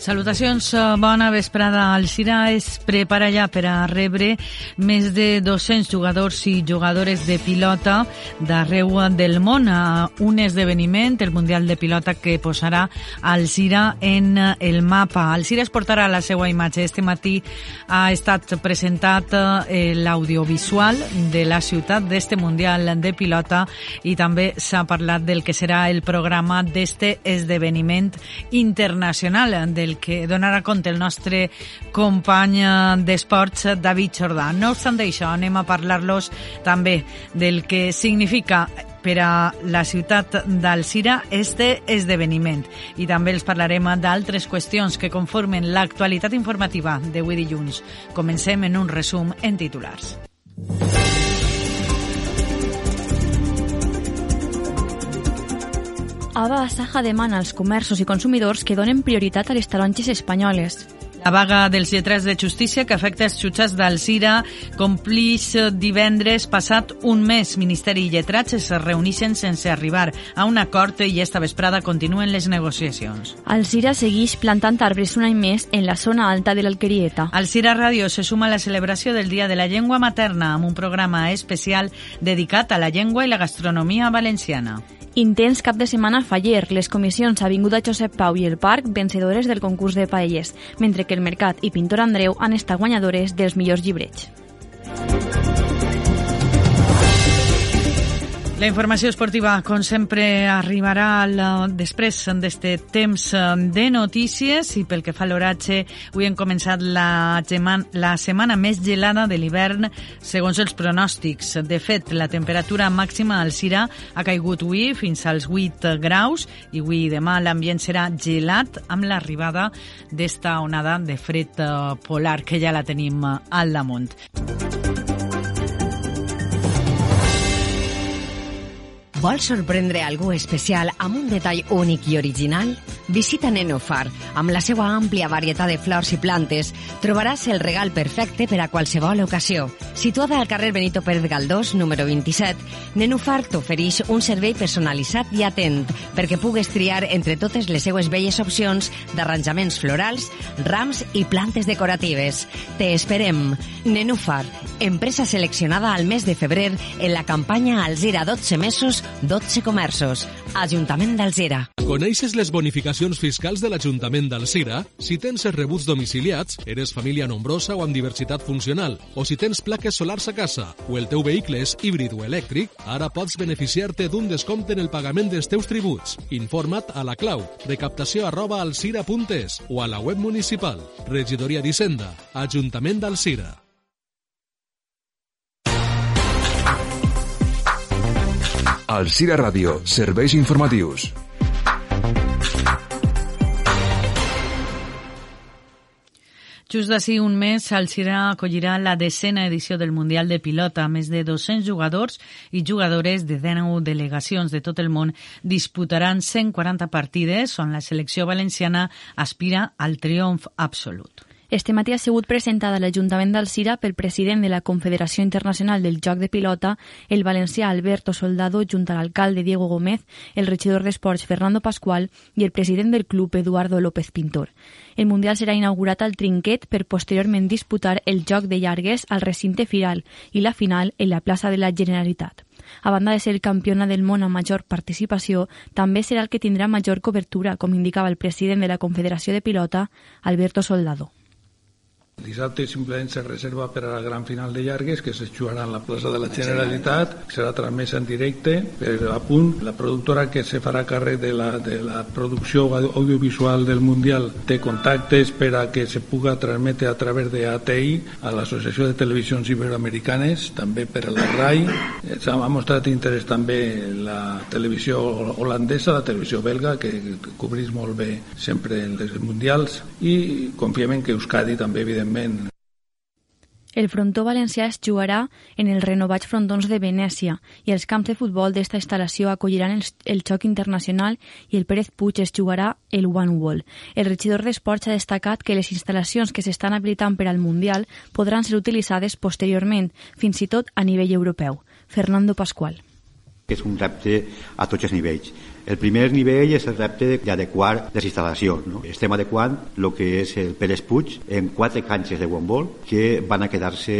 Salutacions, eh, bona vesprada. El Cira es prepara ja per a rebre més de 200 jugadors i jugadores de pilota d'arreu del món a un esdeveniment, el Mundial de Pilota, que posarà el Cira en el mapa. El Cira es portarà la seva imatge. Este matí ha estat presentat eh, l'audiovisual de la ciutat d'este Mundial de Pilota i també s'ha parlat del que serà el programa d'este esdeveniment internacional del que donarà compte el nostre company d'esports, David Jordà. No obstant això, anem a parlar-los també del que significa per a la ciutat d'Alcira este esdeveniment. I també els parlarem d'altres qüestions que conformen l'actualitat informativa d'avui dilluns. Comencem en un resum en titulars. Ava Asaja demana als comerços i consumidors que donen prioritat a les taronges espanyoles. La vaga dels lletrats de justícia que afecta els jutjats d'Alcira complix divendres passat un mes. Ministeri i lletrats es reuneixen sense arribar a un acord i esta vesprada continuen les negociacions. Alcira segueix plantant arbres un any més en la zona alta de l'Alquerieta. Alcira Ràdio se suma a la celebració del Dia de la Llengua Materna amb un programa especial dedicat a la llengua i la gastronomia valenciana. Intens cap de setmana faller, les comissions Avinguda Josep Pau i el Parc vencedores del concurs de paelles, mentre que el Mercat i Pintor Andreu han estat guanyadores dels millors llibrets. La informació esportiva, com sempre, arribarà al, després d'este temps de notícies i pel que fa a l'oratge, avui hem començat la, la setmana més gelada de l'hivern segons els pronòstics. De fet, la temperatura màxima al Cira ha caigut avui fins als 8 graus i avui demà l'ambient serà gelat amb l'arribada d'esta onada de fred eh, polar que ja la tenim al damunt. Vols sorprendre algú especial amb un detall únic i original? Visita Nenofar. Amb la seva àmplia varietat de flors i plantes, trobaràs el regal perfecte per a qualsevol ocasió. Situada al carrer Benito Pérez Galdós, número 27, Nenofar t'ofereix un servei personalitzat i atent perquè pugues triar entre totes les seues belles opcions d'arranjaments florals, rams i plantes decoratives. Te esperem. Nenufar, empresa seleccionada al mes de febrer en la campanya Alzira 12 mesos 12 comerços. Ajuntament d'Alzira. Coneixes les bonificacions fiscals de l'Ajuntament d'Alzira? Si tens els rebuts domiciliats, eres família nombrosa o amb diversitat funcional, o si tens plaques solars a casa, o el teu vehicle és híbrid o elèctric, ara pots beneficiar-te d'un descompte en el pagament dels teus tributs. Informa't a la clau recaptació arroba alcira.es o a la web municipal. Regidoria d'Hisenda, Ajuntament d'Alzira. Alcira Ràdio, serveis informatius. Just d'ací un mes, Alcira acollirà la decena edició del Mundial de Pilota. Més de 200 jugadors i jugadores de 19 delegacions de tot el món disputaran 140 partides on la selecció valenciana aspira al triomf absolut. Este matí ha sigut presentada a l'Ajuntament d'Alcira pel president de la Confederació Internacional del Joc de Pilota, el valencià Alberto Soldado, junt a l'alcalde Diego Gómez, el regidor d'Esports Fernando Pascual i el president del club Eduardo López Pintor. El Mundial serà inaugurat al Trinquet per posteriorment disputar el joc de llargues al recinte firal i la final en la plaça de la Generalitat. A banda de ser campiona del món amb major participació, també serà el que tindrà major cobertura, com indicava el president de la Confederació de Pilota, Alberto Soldado. Dissabte simplement se reserva per a la gran final de llargues que se jugarà en la plaça de la Generalitat, serà transmesa en directe per a punt. La productora que se farà càrrec de la, de la producció audiovisual del Mundial té contactes per a que se puga transmetre a través de ATI a l'Associació de Televisions Iberoamericanes, també per a la RAI. Ha mostrat interès també la televisió holandesa, la televisió belga, que cobrís molt bé sempre els mundials i confiem en que Euskadi també, evidentment, evidentment. El frontó valencià es jugarà en el renovats frontons de Venècia i els camps de futbol d'esta instal·lació acolliran el, el xoc internacional i el Pérez Puig es jugarà el One Wall. El regidor d'Esports ha destacat que les instal·lacions que s'estan habilitant per al Mundial podran ser utilitzades posteriorment, fins i tot a nivell europeu. Fernando Pascual. Que és un repte a tots els nivells el primer nivell és el repte d'adequar les instal·lacions. No? Estem adequant el que és el Pérez Puig en quatre canxes de guambol que van a quedar-se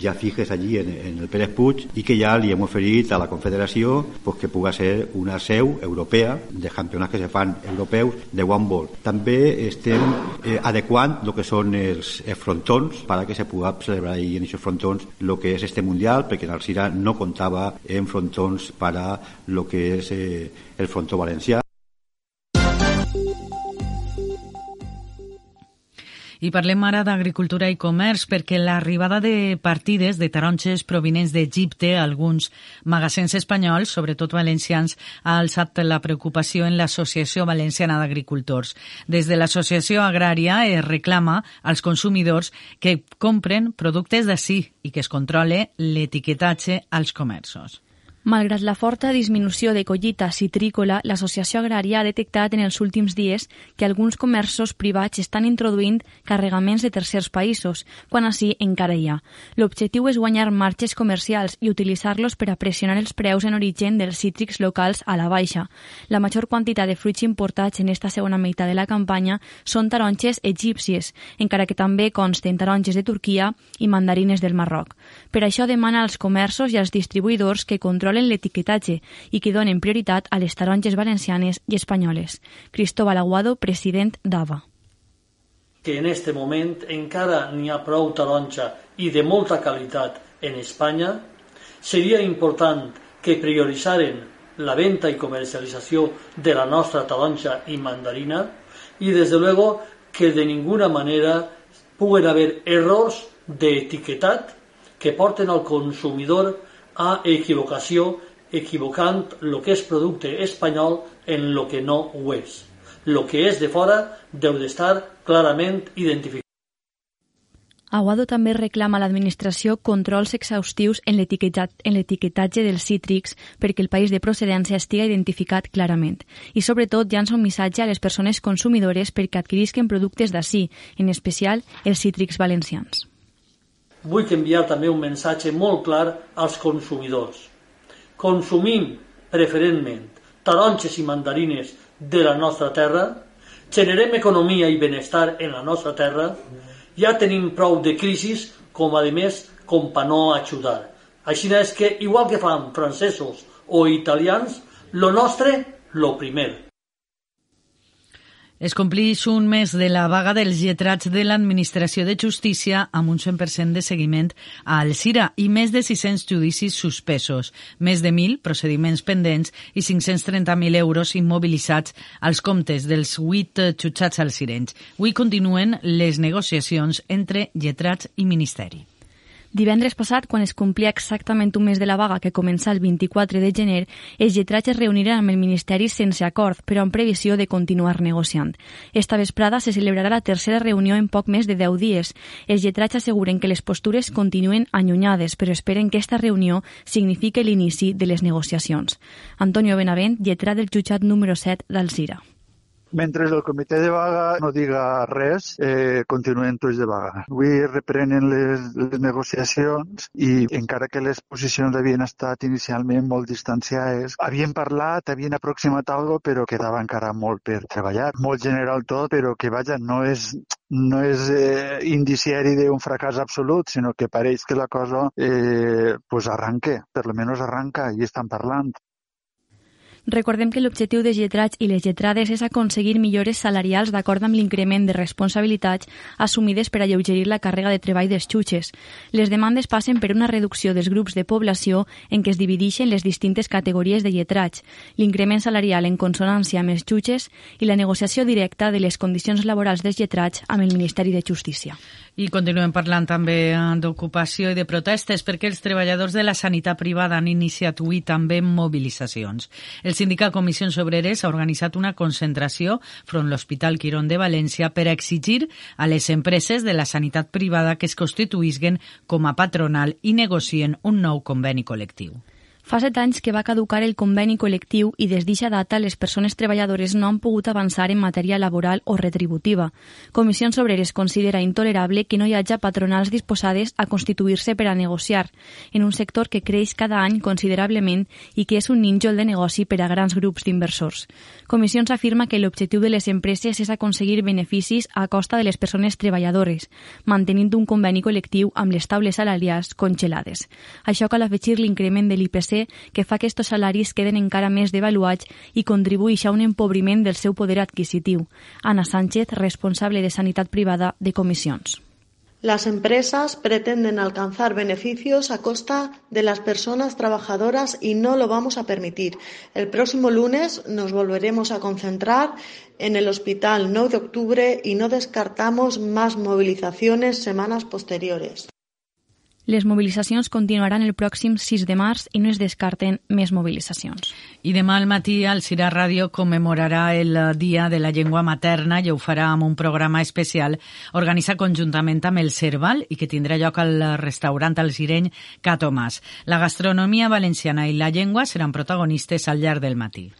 ja fixes allí en, en el Pérez Puig i que ja li hem oferit a la Confederació pues, que puga ser una seu europea de campionats que se fan europeus de guambol. També estem eh, adequant el que són els, frontons per a que se pugui celebrar ahí en aquests frontons el que és este Mundial perquè en Alcira no comptava en frontons per a lo que és eh, el Frontó Valencià. I parlem ara d'agricultura i comerç perquè l'arribada de partides de taronges provinents d'Egipte a alguns magassins espanyols, sobretot valencians, ha alçat la preocupació en l'Associació Valenciana d'Agricultors. Des de l'Associació Agrària es reclama als consumidors que compren productes d'ací i que es controle l'etiquetatge als comerços. Malgrat la forta disminució de collita citrícola, l'Associació Agrària ha detectat en els últims dies que alguns comerços privats estan introduint carregaments de tercers països, quan així encara hi ha. L'objectiu és guanyar marxes comercials i utilitzar-los per a pressionar els preus en origen dels cítrics locals a la baixa. La major quantitat de fruits importats en esta segona meitat de la campanya són taronges egípcies, encara que també consten taronges de Turquia i mandarines del Marroc. Per això demana als comerços i als distribuïdors que controlen controlen l'etiquetatge i que donen prioritat a les taronges valencianes i espanyoles. Cristóbal Aguado, president d'AVA. Que en este moment encara n'hi ha prou taronja i de molta qualitat en Espanya, seria important que prioritzaren la venda i comercialització de la nostra taronja i mandarina i, des de luego, que de ninguna manera puguen haver errors d'etiquetat que porten al consumidor a equivocació equivocant el que és producte espanyol en el que no ho és. El que és de fora deu d'estar clarament identificat. Aguado també reclama a l'administració controls exhaustius en l'etiquetatge dels cítrics perquè el país de procedència estiga identificat clarament. I sobretot llança un missatge a les persones consumidores perquè adquirisquen productes d'ací, en especial els cítrics valencians vull enviar també un missatge molt clar als consumidors. Consumim preferentment taronges i mandarines de la nostra terra, generem economia i benestar en la nostra terra, ja tenim prou de crisis com a més com per no ajudar. Així és que, igual que fan francesos o italians, lo nostre, lo primer. Es complix un mes de la vaga dels lletrats de l'Administració de Justícia amb un 100% de seguiment a Alcira i més de 600 judicis suspesos, més de 1.000 procediments pendents i 530.000 euros immobilitzats als comptes dels 8 jutjats alcirenys. Avui continuen les negociacions entre lletrats i Ministeri. Divendres passat, quan es complia exactament un mes de la vaga que comença el 24 de gener, els lletrats es reuniren amb el Ministeri sense acord, però amb previsió de continuar negociant. Esta vesprada se celebrarà la tercera reunió en poc més de 10 dies. Els lletrats asseguren que les postures continuen allunyades, però esperen que esta reunió signifique l'inici de les negociacions. Antonio Benavent, lletrat del jutjat número 7 d'Alzira. Mentre el comitè de vaga no diga res, eh, continuen tots de vaga. Avui reprenen les, les negociacions i encara que les posicions havien estat inicialment molt distanciades, havien parlat, havien aproximat algo, però quedava encara molt per treballar. Molt general tot, però que vaja, no és, no és eh, indiciari d'un fracàs absolut, sinó que pareix que la cosa eh, pues arranque, per lo menos arranca i estan parlant. Recordem que l'objectiu dels lletrats i les lletrades és aconseguir millores salarials d'acord amb l'increment de responsabilitats assumides per alleugerir la càrrega de treball dels xutxes. Les demandes passen per una reducció dels grups de població en què es divideixen les distintes categories de lletrats, l'increment salarial en consonància amb els xutxes i la negociació directa de les condicions laborals dels lletrats amb el Ministeri de Justícia. I continuem parlant també eh, d'ocupació i de protestes perquè els treballadors de la sanitat privada han iniciat avui també mobilitzacions. El sindicat Comissions Obreres ha organitzat una concentració front l'Hospital Quirón de València per a exigir a les empreses de la sanitat privada que es constituïsguen com a patronal i negocien un nou conveni col·lectiu. Fa set anys que va caducar el conveni col·lectiu i des d'eixa data les persones treballadores no han pogut avançar en matèria laboral o retributiva. Comissions Obreres considera intolerable que no hi hagi patronals disposades a constituir-se per a negociar en un sector que creix cada any considerablement i que és un nínxol de negoci per a grans grups d'inversors. Comissions afirma que l'objectiu de les empreses és aconseguir beneficis a costa de les persones treballadores, mantenint un conveni col·lectiu amb les taules salarials congelades. Això cal afegir l'increment de l'IPC que fa que aquests salaris queden encara més devaluats i contribueix a un empobriment del seu poder adquisitiu. Ana Sánchez, responsable de Sanitat Privada de Comissions. Las empresas pretenden alcanzar beneficios a costa de las personas trabajadoras y no lo vamos a permitir. El próximo lunes nos volveremos a concentrar en el Hospital 9 de Octubre y no descartamos más movilizaciones semanas posteriores. Les mobilitzacions continuaran el pròxim 6 de març i no es descarten més mobilitzacions. I demà al matí el Cira Ràdio commemorarà el Dia de la Llengua Materna i ho farà amb un programa especial organitzat conjuntament amb el Cerval i que tindrà lloc al restaurant El Sireny Ca Tomàs. La gastronomia valenciana i la llengua seran protagonistes al llarg del matí.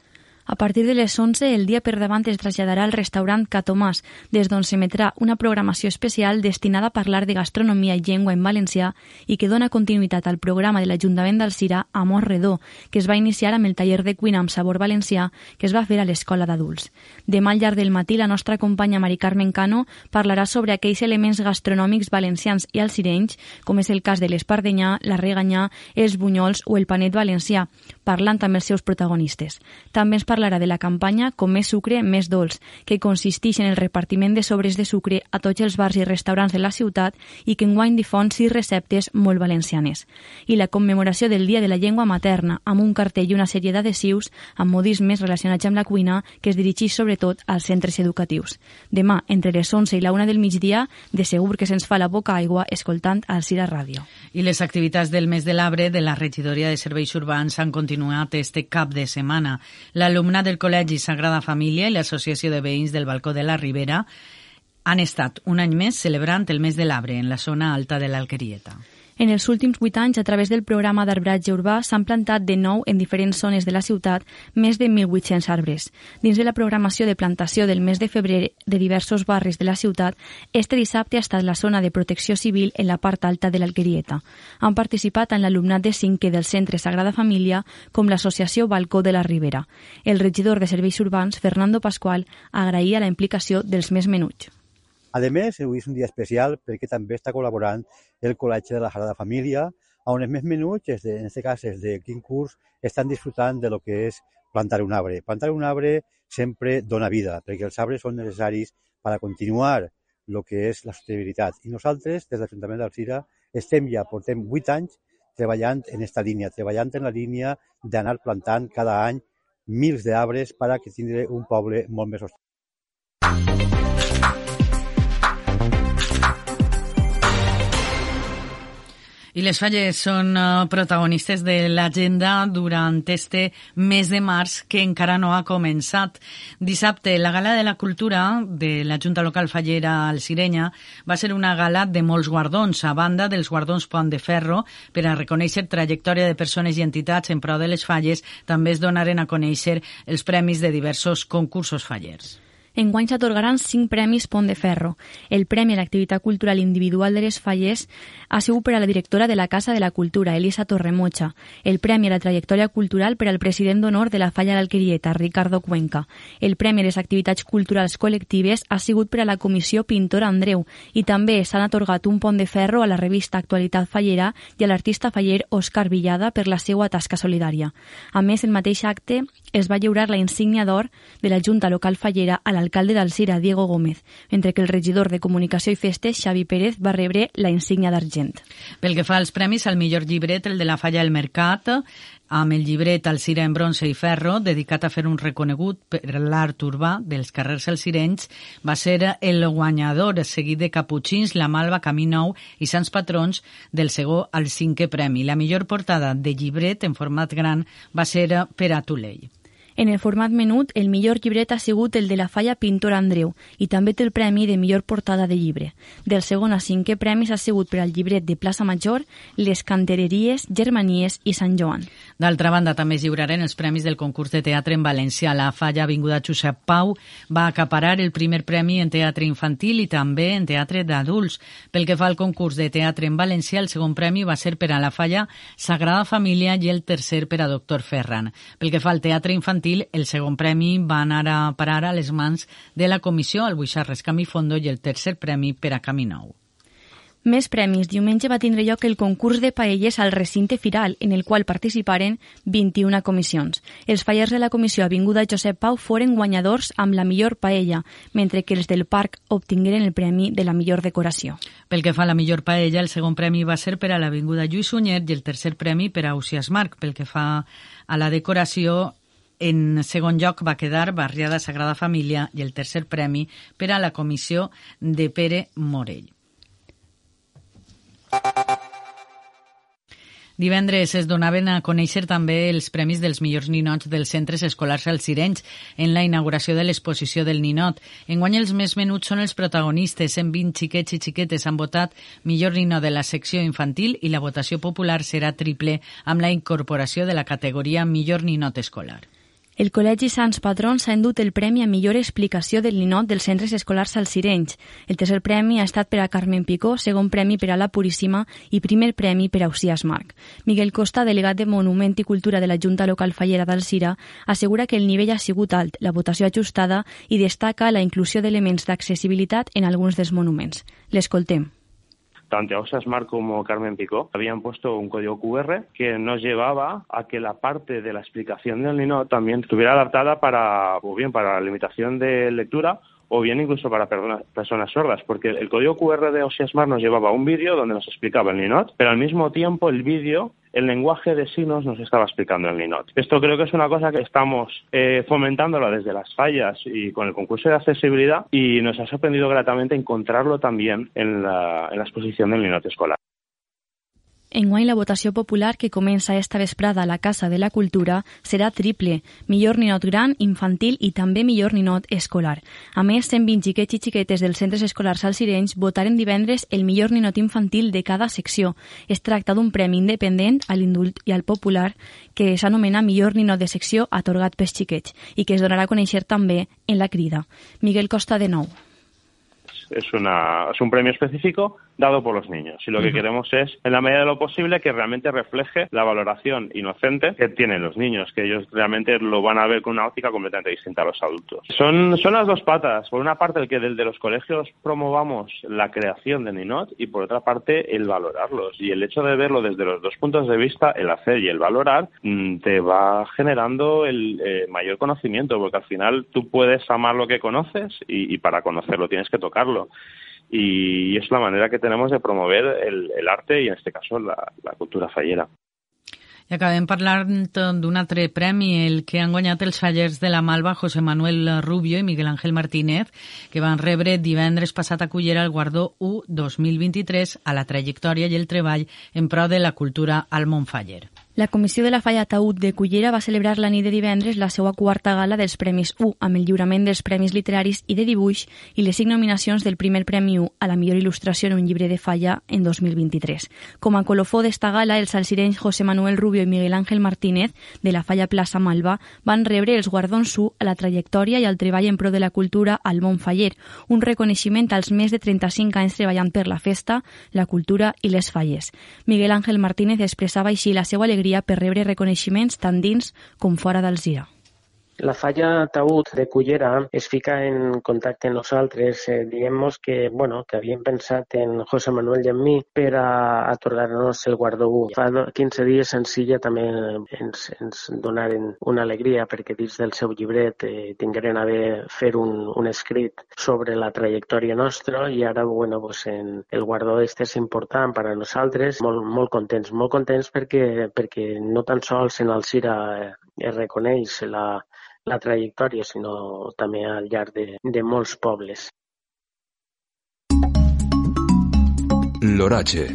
A partir de les 11, el dia per davant es traslladarà al restaurant Catomàs, des d'on s'emetrà una programació especial destinada a parlar de gastronomia i llengua en valencià i que dona continuïtat al programa de l'Ajuntament d'Alcira Amor Redó, que es va iniciar amb el taller de cuina amb sabor valencià que es va fer a l'Escola d'Adults. Demà al llarg del matí, la nostra companya Mari Carmen Cano parlarà sobre aquells elements gastronòmics valencians i alcirenys, com és el cas de l'espardenya, la reganyà, els bunyols o el panet valencià, parlant amb els seus protagonistes. També ens parlarà de la campanya Com més sucre, més dolç, que consisteix en el repartiment de sobres de sucre a tots els bars i restaurants de la ciutat i que enguany difon sis receptes molt valencianes. I la commemoració del Dia de la Llengua Materna, amb un cartell i una sèrie d'adhesius amb modismes relacionats amb la cuina que es dirigeix sobretot als centres educatius. Demà, entre les 11 i la 1 del migdia, de segur que se'ns fa la boca aigua escoltant al Cira Ràdio. I les activitats del mes de l'arbre de la regidoria de serveis urbans han continuat este cap de setmana. L'alumne l'alumnat del Col·legi Sagrada Família i l'Associació de Veïns del Balcó de la Ribera han estat un any més celebrant el mes de l'arbre en la zona alta de l'Alquerieta. En els últims vuit anys, a través del programa d'arbratge urbà, s'han plantat de nou en diferents zones de la ciutat més de 1.800 arbres. Dins de la programació de plantació del mes de febrer de diversos barris de la ciutat, este dissabte ha estat la zona de protecció civil en la part alta de l'Alquerieta. Han participat en l'alumnat de cinquè del Centre Sagrada Família com l'associació Balcó de la Ribera. El regidor de Serveis Urbans, Fernando Pascual, agraïa la implicació dels més menuts. A més, avui és un dia especial perquè també està col·laborant el Col·legi de la Sagrada Família, on els més menuts, en aquest cas els de quin curs, estan disfrutant de lo que és plantar un arbre. Plantar un arbre sempre dona vida, perquè els arbres són necessaris per a continuar el que és la sostenibilitat. I nosaltres, des de l'Ajuntament d'Alcira, estem ja, portem vuit anys treballant en aquesta línia, treballant en la línia d'anar plantant cada any mils d'arbres per a que tindre un poble molt més sostenible. I les falles són uh, protagonistes de l'agenda durant este mes de març que encara no ha començat. Dissabte, la Gala de la Cultura de la Junta Local Fallera al Sirenya va ser una gala de molts guardons, a banda dels guardons Pont de Ferro, per a reconèixer trajectòria de persones i entitats en pro de les falles, també es donaren a conèixer els premis de diversos concursos fallers. Enguany s'atorgaran cinc premis Pont de Ferro. El Premi a l'activitat cultural individual de les Falles ha sigut per a la directora de la Casa de la Cultura, Elisa Torremocha. El Premi a la trajectòria cultural per al president d'honor de la Falla d'Alquerieta, Ricardo Cuenca. El Premi a les activitats culturals col·lectives ha sigut per a la Comissió Pintor Andreu i també s'han atorgat un Pont de Ferro a la revista Actualitat Fallera i a l'artista faller Òscar Villada per la seva tasca solidària. A més, el mateix acte es va lliurar la insígnia d'or de la Junta Local Fallera a l'alcalde d'Alcira, Diego Gómez, mentre que el regidor de Comunicació i Festes, Xavi Pérez, va rebre la insígnia d'argent. Pel que fa als premis, al millor llibret, el de la Falla del Mercat, amb el llibret Alcira en bronze i ferro, dedicat a fer un reconegut per l'art urbà dels carrers alcirenys, va ser el guanyador, seguit de Caputxins, La Malva, Camí Nou i Sants Patrons del segó al cinquè premi. La millor portada de llibret en format gran va ser per a Tulell. En el format menut, el millor llibret ha sigut el de la falla Pintor Andreu i també té el premi de millor portada de llibre. Del segon a cinquè premis ha sigut per al llibret de Plaça Major, Les Cantereries, Germanies i Sant Joan. D'altra banda, també es lliuraren els premis del concurs de teatre en València. La falla Avinguda Josep Pau va acaparar el primer premi en teatre infantil i també en teatre d'adults. Pel que fa al concurs de teatre en València, el segon premi va ser per a la falla Sagrada Família i el tercer per a Doctor Ferran. Pel que fa al teatre infantil, infantil, el segon premi va anar a parar a les mans de la comissió al Buixarres Camí Fondo i el tercer premi per a Camí Nou. Més premis. Diumenge va tindre lloc el concurs de paelles al recinte firal, en el qual participaren 21 comissions. Els fallers de la comissió Avinguda Josep Pau foren guanyadors amb la millor paella, mentre que els del parc obtingueren el premi de la millor decoració. Pel que fa a la millor paella, el segon premi va ser per a l'Avinguda Lluís Sunyer i el tercer premi per a Usias Marc. Pel que fa a la decoració, en segon lloc va quedar Barriada Sagrada Família i el tercer premi per a la comissió de Pere Morell. Divendres es donaven a conèixer també els premis dels millors ninots dels centres escolars alcirenys en la inauguració de l'exposició del ninot. Enguany els més menuts són els protagonistes. 120 xiquets i xiquetes han votat millor ninot de la secció infantil i la votació popular serà triple amb la incorporació de la categoria millor ninot escolar. El Col·legi Sants Patrons s'ha endut el premi a millor explicació del ninot dels centres escolars alcirenys. El tercer premi ha estat per a Carmen Picó, segon premi per a la Puríssima i primer premi per a Usias Marc. Miguel Costa, delegat de Monument i Cultura de la Junta Local Fallera d'Alcira, assegura que el nivell ha sigut alt, la votació ajustada i destaca la inclusió d'elements d'accessibilitat en alguns dels monuments. L'escoltem tanto Mar como Carmen Picó habían puesto un código QR que nos llevaba a que la parte de la explicación del Ninot también estuviera adaptada para, o bien para la limitación de lectura o bien incluso para personas, sordas, porque el código QR de Osiasmar nos llevaba un vídeo donde nos explicaba el Ninot, pero al mismo tiempo el vídeo el lenguaje de signos nos estaba explicando el Ninot. Esto creo que es una cosa que estamos eh, desde las fallas y con el concurso de accesibilidad y nos ha sorprendido gratamente encontrarlo también en la, en la exposición del Ninot escolar. Enguany la votació popular que comença esta vesprada a la Casa de la Cultura serà triple, millor ninot gran, infantil i també millor ninot escolar. A més, 120 xiquets i xiquetes dels centres escolars alcirenys votaren divendres el millor ninot infantil de cada secció. Es tracta d'un premi independent a l'indult i al popular que s'anomena millor ninot de secció atorgat pels xiquets i que es donarà a conèixer també en la crida. Miguel Costa de Nou. Es, una, es un premio específico dado por los niños. Y lo que queremos es, en la medida de lo posible, que realmente refleje la valoración inocente que tienen los niños, que ellos realmente lo van a ver con una óptica completamente distinta a los adultos. Son, son las dos patas. Por una parte, el que desde los colegios promovamos la creación de Ninot y por otra parte, el valorarlos. Y el hecho de verlo desde los dos puntos de vista, el hacer y el valorar, mm, te va generando el eh, mayor conocimiento, porque al final tú puedes amar lo que conoces y, y para conocerlo tienes que tocarlo y es la manera que tenemos de promover el, el arte y en este caso la, la cultura fallera. I acabem parlant d'un altre premi, el que han guanyat els fallers de la Malva, José Manuel Rubio i Miguel Ángel Martínez, que van rebre divendres passat a Cullera el guardó U 2023 a la trajectòria i el treball en pro de la cultura al Montfaller. La Comissió de la Falla Taüt de Cullera va celebrar la nit de divendres la seva quarta gala dels Premis U, amb el lliurament dels Premis Literaris i de Dibuix i les cinc nominacions del primer Premi U a la millor il·lustració en un llibre de falla en 2023. Com a colofó d'esta gala, els salsirenys José Manuel Rubio i Miguel Ángel Martínez, de la Falla Plaça Malva, van rebre els guardons U a la trajectòria i al treball en pro de la cultura al món faller, un reconeixement als més de 35 anys treballant per la festa, la cultura i les falles. Miguel Ángel Martínez expressava així la seva alegria alegria per rebre reconeixements tant dins com fora d'Alzira. La falla Taüt de Cullera es fica en contacte amb nosaltres, eh, dient-nos que, bueno, que havíem pensat en José Manuel i en mi per a atorgar-nos el guardó 1. Fa 15 dies Silla també ens, ens donaren una alegria perquè dins del seu llibret eh, tingueren a bé fer un, un escrit sobre la trajectòria nostra i ara, bueno, pues en, el guardó este és important per a nosaltres, molt, molt contents, molt contents perquè, perquè no tan sols en Alcira eh, es reconeix la, la trajectòria, sinó també al llarg de, de molts pobles. L'oratge.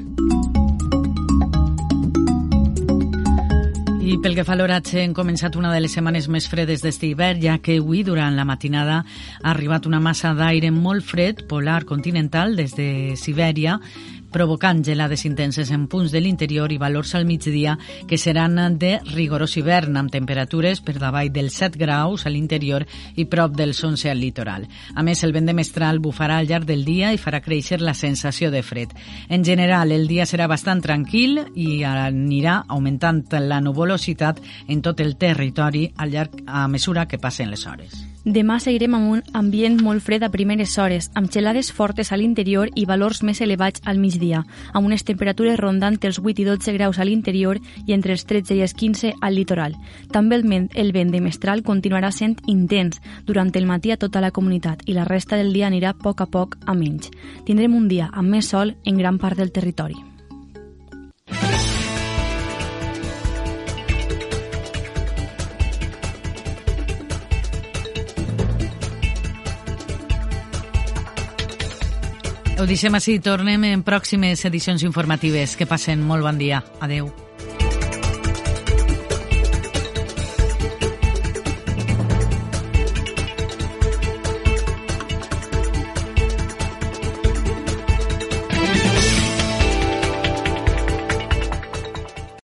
I pel que fa a l'oratge, hem començat una de les setmanes més fredes d'este hivern, ja que avui, durant la matinada, ha arribat una massa d'aire molt fred, polar continental, des de Sibèria, provocant gelades intenses en punts de l'interior i valors al migdia que seran de rigorós hivern amb temperatures per davall dels 7 graus a l'interior i prop dels 11 al litoral. A més, el vent de mestral bufarà al llarg del dia i farà créixer la sensació de fred. En general, el dia serà bastant tranquil i anirà augmentant la nuvolositat en tot el territori al llarg a mesura que passen les hores. Demà seguirem amb un ambient molt fred a primeres hores, amb gelades fortes a l'interior i valors més elevats al migdia, amb unes temperatures rondant els 8 i 12 graus a l'interior i entre els 13 i els 15 al litoral. També el vent, el vent de mestral continuarà sent intens durant el matí a tota la comunitat i la resta del dia anirà a poc a poc a menys. Tindrem un dia amb més sol en gran part del territori. Deixem així, tornem en pròximes edicions informatives. Que passen molt bon dia. Adeu.